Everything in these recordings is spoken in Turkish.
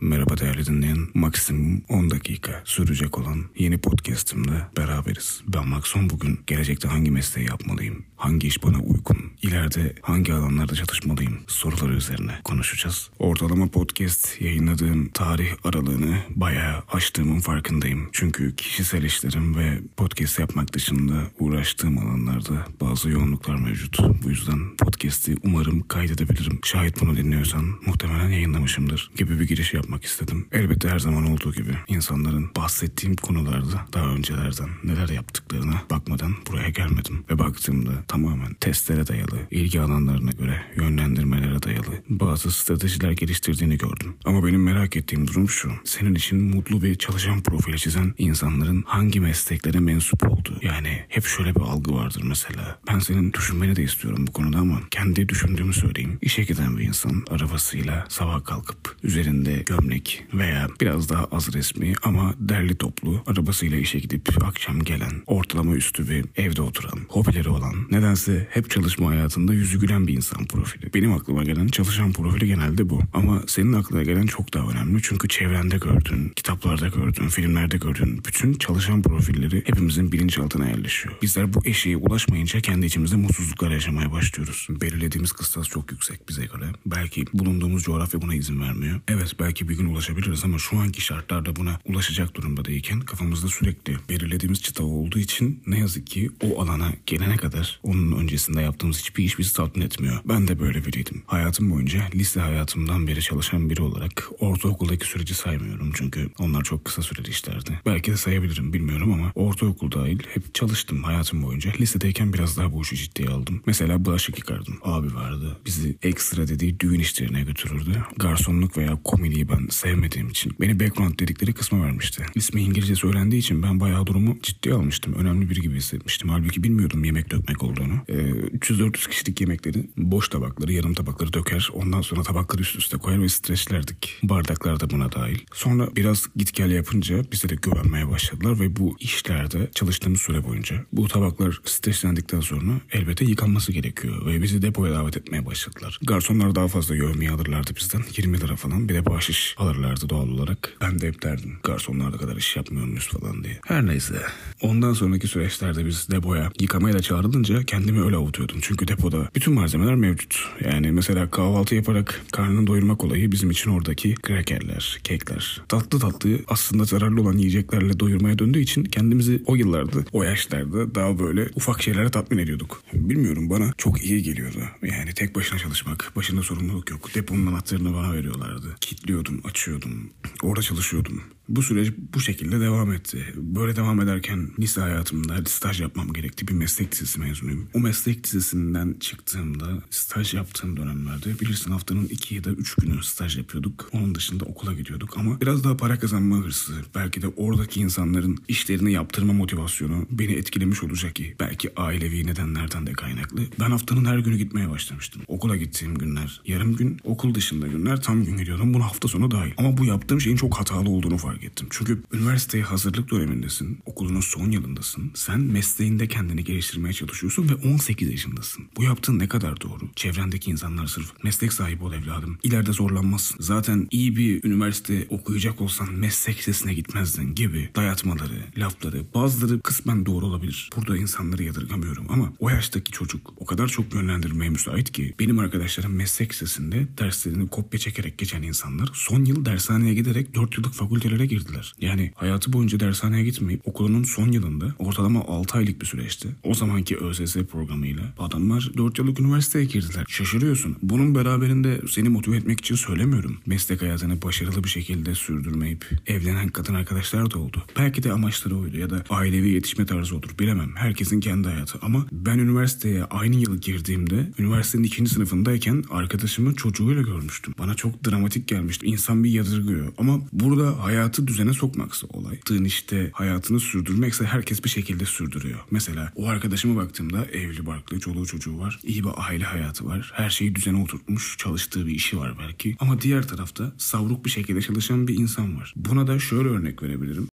Merhaba değerli dinleyen. Maksimum 10 dakika sürecek olan yeni podcast'imde beraberiz. Ben Maxon bugün gelecekte hangi mesleği yapmalıyım? Hangi iş bana uygun? İleride hangi alanlarda çalışmalıyım? Soruları üzerine konuşacağız. Ortalama podcast yayınladığım tarih aralığını bayağı aştığımın farkındayım. Çünkü kişisel işlerim ve podcast yapmak dışında uğraştığım alanlarda bazı yoğunluklar mevcut. Bu yüzden podcast'i umarım kaydedebilirim. Şayet bunu dinliyorsan muhtemelen yayınlamışımdır gibi bir giriş yapmak istedim. Elbette her zaman olduğu gibi insanların bahsettiğim konularda daha öncelerden neler yaptıklarına bakmadan buraya gelmedim. Ve baktığımda tamamen testlere dayalı, ilgi alanlarına göre yönlendirmelere dayalı bazı stratejiler geliştirdiğini gördüm. Ama benim merak ettiğim durum şu. Senin için mutlu bir çalışan profili çizen insanların hangi mesleklere mensup olduğu. Yani hep şöyle bir algı vardır mesela. Ben senin düşünmeni de istiyorum bu konuda ama kendi düşündüğümü söyleyeyim. İşe giden bir insan arabasıyla sabah kalkıp üzerinde gömlek veya biraz daha az resmi ama derli toplu arabasıyla işe gidip akşam gelen ortalama üstü bir evde oturan hobileri olan nedense hep çalışma hayatında yüzü gülen bir insan profili. Benim aklıma gelen çalışan profili genelde bu. Ama senin aklına gelen çok daha önemli çünkü çevrende gördüğün, kitaplarda gördüğün, filmlerde gördüğün bütün çalışan profilleri hepimizin bilinçaltına yerleşiyor. Bizler bu eşiğe ulaşmayınca kendi içimizde mutsuzluklar yaşamaya başlıyoruz. Belirlediğimiz kıstas çok yüksek bize göre. Belki bulunduğumuz coğrafya buna izin vermiyor. Evet belki bir gün ulaşabiliriz ama şu anki şartlarda buna ulaşacak durumda değilken kafamızda sürekli belirlediğimiz çıta olduğu için ne yazık ki o alana gelene kadar onun öncesinde yaptığımız hiçbir iş bizi tatmin etmiyor. Ben de böyle biriydim. Hayatım boyunca lise hayatımdan beri çalışan biri olarak ortaokuldaki süreci saymıyorum çünkü onlar çok kısa süreli işlerdi. Belki de sayabilirim bilmiyorum ama ortaokul dahil hep çalıştım hayatım boyunca. Lisedeyken biraz daha bu işi ciddiye aldım. Mesela bulaşık yıkardım. Abi vardı. Bizi ekstra dediği düğün işlerine götürürdü. Garsonluk veya komediyi ben sevmediğim için beni background dedikleri kısma vermişti. İsmi İngilizce söylendiği için ben bayağı durumu ciddiye almıştım. Önemli biri gibi hissetmiştim. Halbuki bilmiyordum yemek dökmek olduğunu. Ee, 300-400 kişilik yemekleri boş tabakları, yarım tabakları döker. Ondan sonra tabakları üst üste koyar ve streçlerdik. Bardaklar da buna dahil. Sonra biraz git gel yapınca bize de güvenmeye başladılar ve bu işlerde çalıştığımız süre boyunca bu tabaklar streçlendikten sonra elbette yıkanması gerekiyor ve bizi depoya davet etmeye başladılar. Garsonlar daha fazla yövmeyi alırlardı bizden. 20 lira falan bir de bahşiş alırlardı doğal olarak. Ben de hep derdim garsonlar da kadar iş yapmıyor muyuz falan diye. Her neyse. Ondan sonraki süreçlerde biz depoya yıkamaya da çağrılınca kendimi öyle avutuyordum. Çünkü depoda bütün malzemeler mevcut. Yani mesela kahvaltı yaparak karnını doyurmak olayı bizim için oradaki krakerler, kekler. Tatlı tatlı aslında zararlı olan yiyeceklerle doyurmaya döndüğü için kendimizi o yıllarda, o yaşlarda daha böyle ufak şeylere tatmin ediyorduk. Bilmiyorum bana çok iyi geliyordu. Yani tek başına çalışmak, başında sorumluluk yok. Deponun anahtarını bana veriyorlardı. Kitliyordum, açıyordum. Orada çalışıyordum. Bu süreç bu şekilde devam etti. Böyle devam ederken lise hayatımda staj yapmam gerekti. Bir meslek lisesi mezunuyum. O meslek lisesinden çıktığımda staj yaptığım dönemlerde bilirsin haftanın iki ya da üç günü staj yapıyorduk. Onun dışında okula gidiyorduk ama biraz daha para kazanma hırsı, belki de oradaki insanların işlerini yaptırma motivasyonu beni etkilemiş olacak ki belki ailevi nedenlerden de kaynaklı. Ben haftanın her günü gitmeye başlamıştım. Okula gittiğim günler, yarım gün, okul dışında günler tam gün gidiyordum. Bunu hafta sonu dahil. Ama bu yaptığım şeyin çok hatalı olduğunu fark ettim. Çünkü üniversiteye hazırlık dönemindesin, okulunun son yılındasın. Sen mesleğinde kendini geliştirmeye çalışıyorsun ve 18 yaşındasın. Bu yaptığın ne kadar doğru? Çevrendeki insanlar sırf meslek sahibi ol evladım. İleride zorlanmazsın. Zaten iyi bir üniversite okuyacak olsan meslek lisesine gitmezdin gibi dayatmaları, lafları bazıları kısmen doğru olabilir. Burada insanları yadırgamıyorum ama o yaştaki çocuk o kadar çok yönlendirmeye müsait ki benim arkadaşlarım meslek lisesinde derslerini kopya çekerek geçen insanlar son yıl dershaneye giderek 4 yıllık fakültelere girdiler. Yani hayatı boyunca dershaneye gitmeyip okulunun son yılında ortalama 6 aylık bir süreçti. O zamanki ÖSS programıyla adamlar 4 yıllık üniversiteye girdiler. Şaşırıyorsun. Bunun beraberinde seni motive etmek için söylemiyorum. Meslek hayatını başarılı bir şekilde sürdürmeyip evlenen kadın arkadaşlar da oldu. Belki de amaçları oydu ya da ailevi yetişme tarzı odur bilemem. Herkesin kendi hayatı ama ben üniversiteye aynı yıl girdiğimde üniversitenin ikinci sınıfındayken arkadaşımın çocuğuyla görmüştüm. Bana çok dramatik gelmişti. İnsan bir yadırgıyor ama burada hayatı düzene sokmaksa olay. Tığın işte hayatını sürdürmekse herkes bir şekilde sürdürüyor. Mesela o arkadaşıma baktığımda evli barklı, çoluğu çocuğu var. iyi bir aile hayatı var. Her şeyi düzene oturtmuş, çalıştığı bir işi var belki. Ama diğer tarafta savruk bir şekilde çalışan bir insan var. Buna da şöyle örnek verebilirim.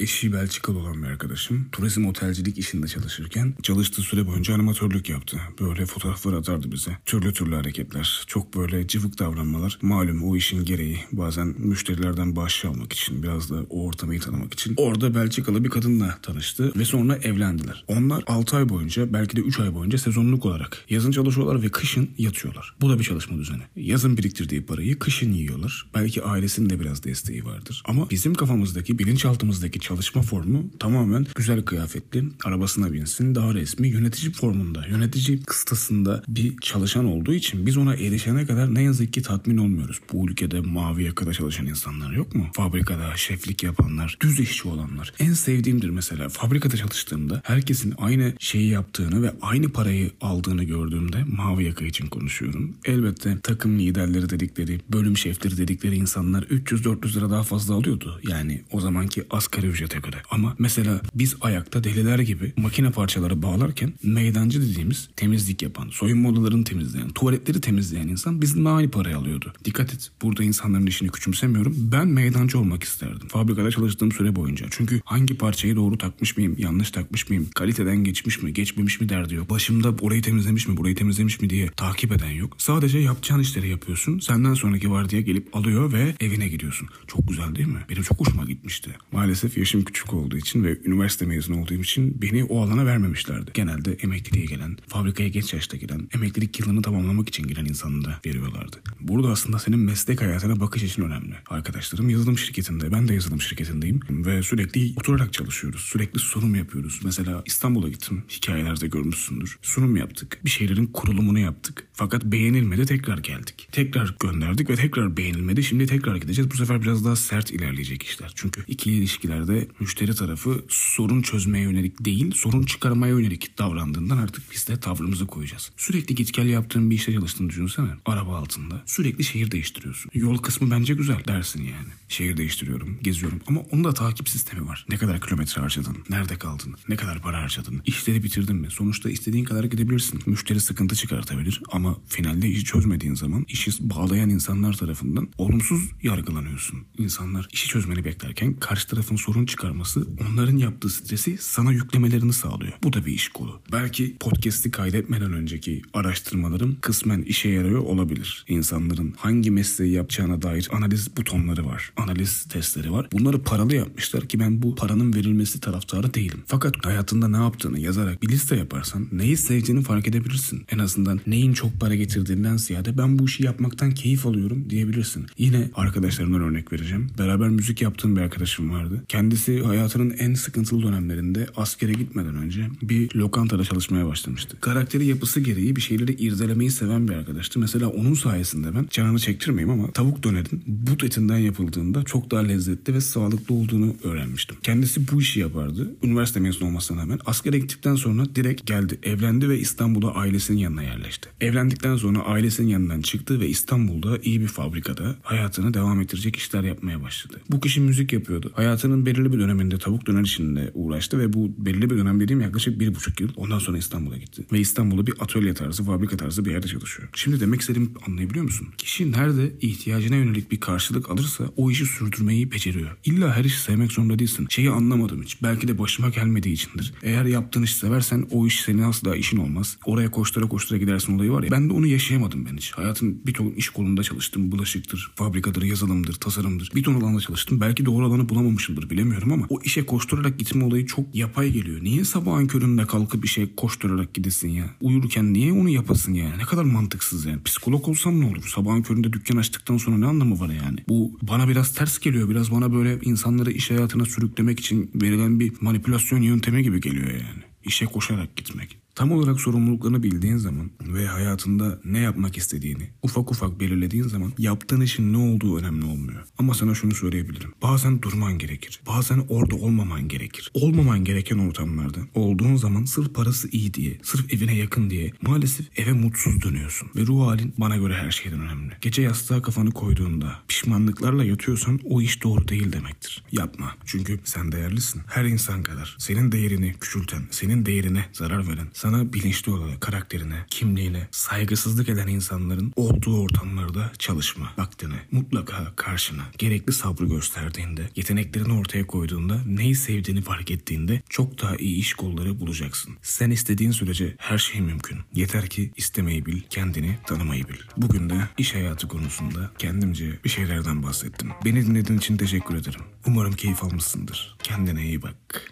Eşi Belçikalı olan bir arkadaşım. Turizm otelcilik işinde çalışırken çalıştığı süre boyunca animatörlük yaptı. Böyle fotoğraflar atardı bize. Türlü türlü hareketler. Çok böyle cıvık davranmalar. Malum o işin gereği. Bazen müşterilerden bağış almak için. Biraz da o ortamı tanımak için. Orada Belçikalı bir kadınla tanıştı. Ve sonra evlendiler. Onlar 6 ay boyunca belki de 3 ay boyunca sezonluk olarak yazın çalışıyorlar ve kışın yatıyorlar. Bu da bir çalışma düzeni. Yazın biriktirdiği parayı kışın yiyorlar. Belki ailesinin de biraz desteği vardır. Ama bizim kafamızdaki, bilinçaltımızdaki çalışma formu tamamen güzel kıyafetli, arabasına binsin, daha resmi, yönetici formunda, yönetici kıstasında bir çalışan olduğu için biz ona erişene kadar ne yazık ki tatmin olmuyoruz. Bu ülkede mavi yakada çalışan insanlar yok mu? Fabrikada şeflik yapanlar, düz işçi olanlar. En sevdiğimdir mesela fabrikada çalıştığımda herkesin aynı şeyi yaptığını ve aynı parayı aldığını gördüğümde mavi yaka için konuşuyorum. Elbette takım liderleri dedikleri, bölüm şefleri dedikleri insanlar 300-400 lira daha fazla alıyordu. Yani o zamanki asgari ücrete göre. Ama mesela biz ayakta deliler gibi makine parçaları bağlarken meydancı dediğimiz temizlik yapan, soyunma odalarını temizleyen, tuvaletleri temizleyen insan bizimle aynı parayı alıyordu. Dikkat et burada insanların işini küçümsemiyorum. Ben meydancı olmak isterdim. Fabrikada çalıştığım süre boyunca. Çünkü hangi parçayı doğru takmış mıyım, yanlış takmış mıyım, kaliteden geçmiş mi, geçmemiş mi derdi yok. Başımda orayı temizlemiş mi, burayı temizlemiş mi diye takip eden yok. Sadece yapacağın işleri yapıyorsun. Senden sonraki vardiya gelip alıyor ve evine gidiyorsun. Çok güzel değil mi? Benim çok hoşuma gitmişti. Maalesef yaşım küçük olduğu için ve üniversite mezunu olduğum için beni o alana vermemişlerdi. Genelde emekliliğe gelen, fabrikaya geç yaşta giren, emeklilik yılını tamamlamak için giren insanı da veriyorlardı. Burada aslında senin meslek hayatına bakış için önemli. Arkadaşlarım yazılım şirketinde, ben de yazılım şirketindeyim ve sürekli oturarak çalışıyoruz. Sürekli sunum yapıyoruz. Mesela İstanbul'a gittim. Hikayelerde görmüşsündür. Sunum yaptık. Bir şeylerin kurulumunu yaptık. Fakat beğenilmedi tekrar geldik. Tekrar gönderdik ve tekrar beğenilmedi. Şimdi tekrar gideceğiz. Bu sefer biraz daha sert ilerleyecek işler. Çünkü ikili ilişkilerde müşteri tarafı sorun çözmeye yönelik değil, sorun çıkarmaya yönelik davrandığından artık biz de tavrımızı koyacağız. Sürekli git gel yaptığın bir işte çalıştığını düşünsene. Araba altında. Sürekli şehir değiştiriyorsun. Yol kısmı bence güzel dersin yani. Şehir değiştiriyorum, geziyorum ama onun da takip sistemi var. Ne kadar kilometre harcadın, nerede kaldın, ne kadar para harcadın, işleri bitirdin mi? Sonuçta istediğin kadar gidebilirsin. Müşteri sıkıntı çıkartabilir ama finalde işi çözmediğin zaman işi bağlayan insanlar tarafından olumsuz yargılanıyorsun. İnsanlar işi çözmeni beklerken karşı tarafın sorun çıkarması onların yaptığı stresi sana yüklemelerini sağlıyor. Bu da bir iş kolu. Belki podcast'i kaydetmeden önceki araştırmalarım kısmen işe yarıyor olabilir. İnsanların hangi mesleği yapacağına dair analiz butonları var. Analiz testleri var. Bunları paralı yapmışlar ki ben bu paranın verilmesi taraftarı değilim. Fakat hayatında ne yaptığını yazarak bir liste yaparsan neyi sevdiğini fark edebilirsin. En azından neyin çok para getirdiğinden ziyade ben bu işi yapmaktan keyif alıyorum diyebilirsin. Yine arkadaşlarımdan örnek vereceğim. Beraber müzik yaptığım bir arkadaşım vardı. Kendisi hayatının en sıkıntılı dönemlerinde askere gitmeden önce bir lokantada çalışmaya başlamıştı. Karakteri yapısı gereği bir şeyleri irdelemeyi seven bir arkadaştı. Mesela onun sayesinde ben canını çektirmeyeyim ama tavuk dönerin but etinden yapıldığında çok daha lezzetli ve sağlıklı olduğunu öğrenmiştim. Kendisi bu işi yapardı. Üniversite mezunu olmasına rağmen askere gittikten sonra direkt geldi. Evlendi ve İstanbul'a ailesinin yanına yerleşti. Evlendikten sonra ailesinin yanından çıktı ve İstanbul'da iyi bir fabrikada hayatını devam ettirecek işler yapmaya başladı. Bu kişi müzik yapıyordu. Hayatının belirli bir döneminde tavuk döner işinde uğraştı ve bu belirli bir dönem dediğim yaklaşık bir buçuk yıl. Ondan sonra İstanbul'a gitti. Ve İstanbul'da bir atölye tarzı, fabrika tarzı bir yerde çalışıyor. Şimdi demek istediğimi anlayabiliyor musun? Kişi nerede ihtiyacına yönelik bir karşılık alırsa o işi sürdürmeyi beceriyor. İlla her işi sevmek zorunda değilsin. Şeyi anlamadım hiç. Belki de başıma gelmediği içindir. Eğer yaptığın işi seversen o iş senin asla işin olmaz. Oraya koştura koştura gidersin olayı var ya. Ben de onu yaşayamadım ben hiç. Hayatım bir ton iş kolunda çalıştım. Bulaşıktır, fabrikadır, yazılımdır, tasarımdır. Bir ton alanda çalıştım. Belki doğru alanı bulamamışımdır bilemiyorum ama o işe koşturarak gitme olayı çok yapay geliyor. Niye sabahın köründe kalkıp işe koşturarak gidesin ya? Uyurken niye onu yapasın yani? Ne kadar mantıksız yani. Psikolog olsam ne olur? Sabahın köründe dükkan açtıktan sonra ne anlamı var yani? Bu bana biraz ters geliyor. Biraz bana böyle insanları iş hayatına sürüklemek için verilen bir manipülasyon yöntemi gibi geliyor yani. İşe koşarak gitmek. Tam olarak sorumluluklarını bildiğin zaman ve hayatında ne yapmak istediğini ufak ufak belirlediğin zaman yaptığın işin ne olduğu önemli olmuyor. Ama sana şunu söyleyebilirim. Bazen durman gerekir. Bazen orada olmaman gerekir. Olmaman gereken ortamlarda olduğun zaman sırf parası iyi diye, sırf evine yakın diye maalesef eve mutsuz dönüyorsun. Ve ruh halin bana göre her şeyden önemli. Gece yastığa kafanı koyduğunda pişmanlıklarla yatıyorsan o iş doğru değil demektir. Yapma. Çünkü sen değerlisin. Her insan kadar senin değerini küçülten, senin değerine zarar veren, Sana bilinçli olarak karakterine, kimliğine saygısızlık eden insanların olduğu ortamlarda çalışma vaktine mutlaka karşına gerekli sabrı gösterdiğinde, yeteneklerini ortaya koyduğunda, neyi sevdiğini fark ettiğinde çok daha iyi iş kolları bulacaksın. Sen istediğin sürece her şey mümkün. Yeter ki istemeyi bil, kendini tanımayı bil. Bugün de iş hayatı konusunda kendimce bir şeylerden bahsettim. Beni dinlediğin için teşekkür ederim. Umarım keyif almışsındır. Kendine iyi bak.